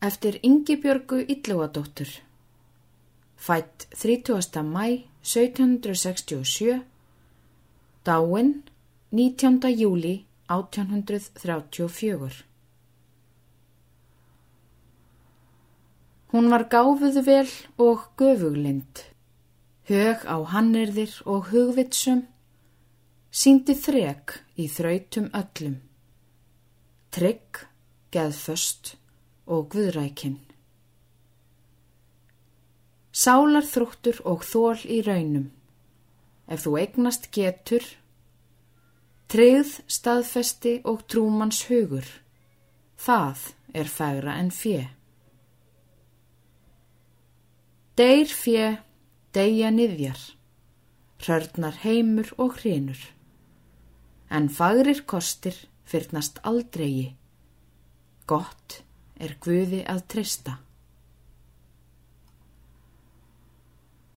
eftir Ingibjörgu Ylluadóttur. Fætt 30. mæ 1767, dáinn 19. júli 1834. Hún var gáfuð vel og göfuglind, hög á hannirðir og hugvitsum, síndi þrek í þrautum öllum, trygg, geðföst og guðrækin. Sálar þrúttur og þól í raunum, ef þú eignast getur, tryggð, staðfesti og trúmans hugur, það er færa en fjö. Deyr fjö, deyja niðjar, hörnar heimur og hrinur, en fagrir kostir fyrnast aldrei, gott er Guði að trista.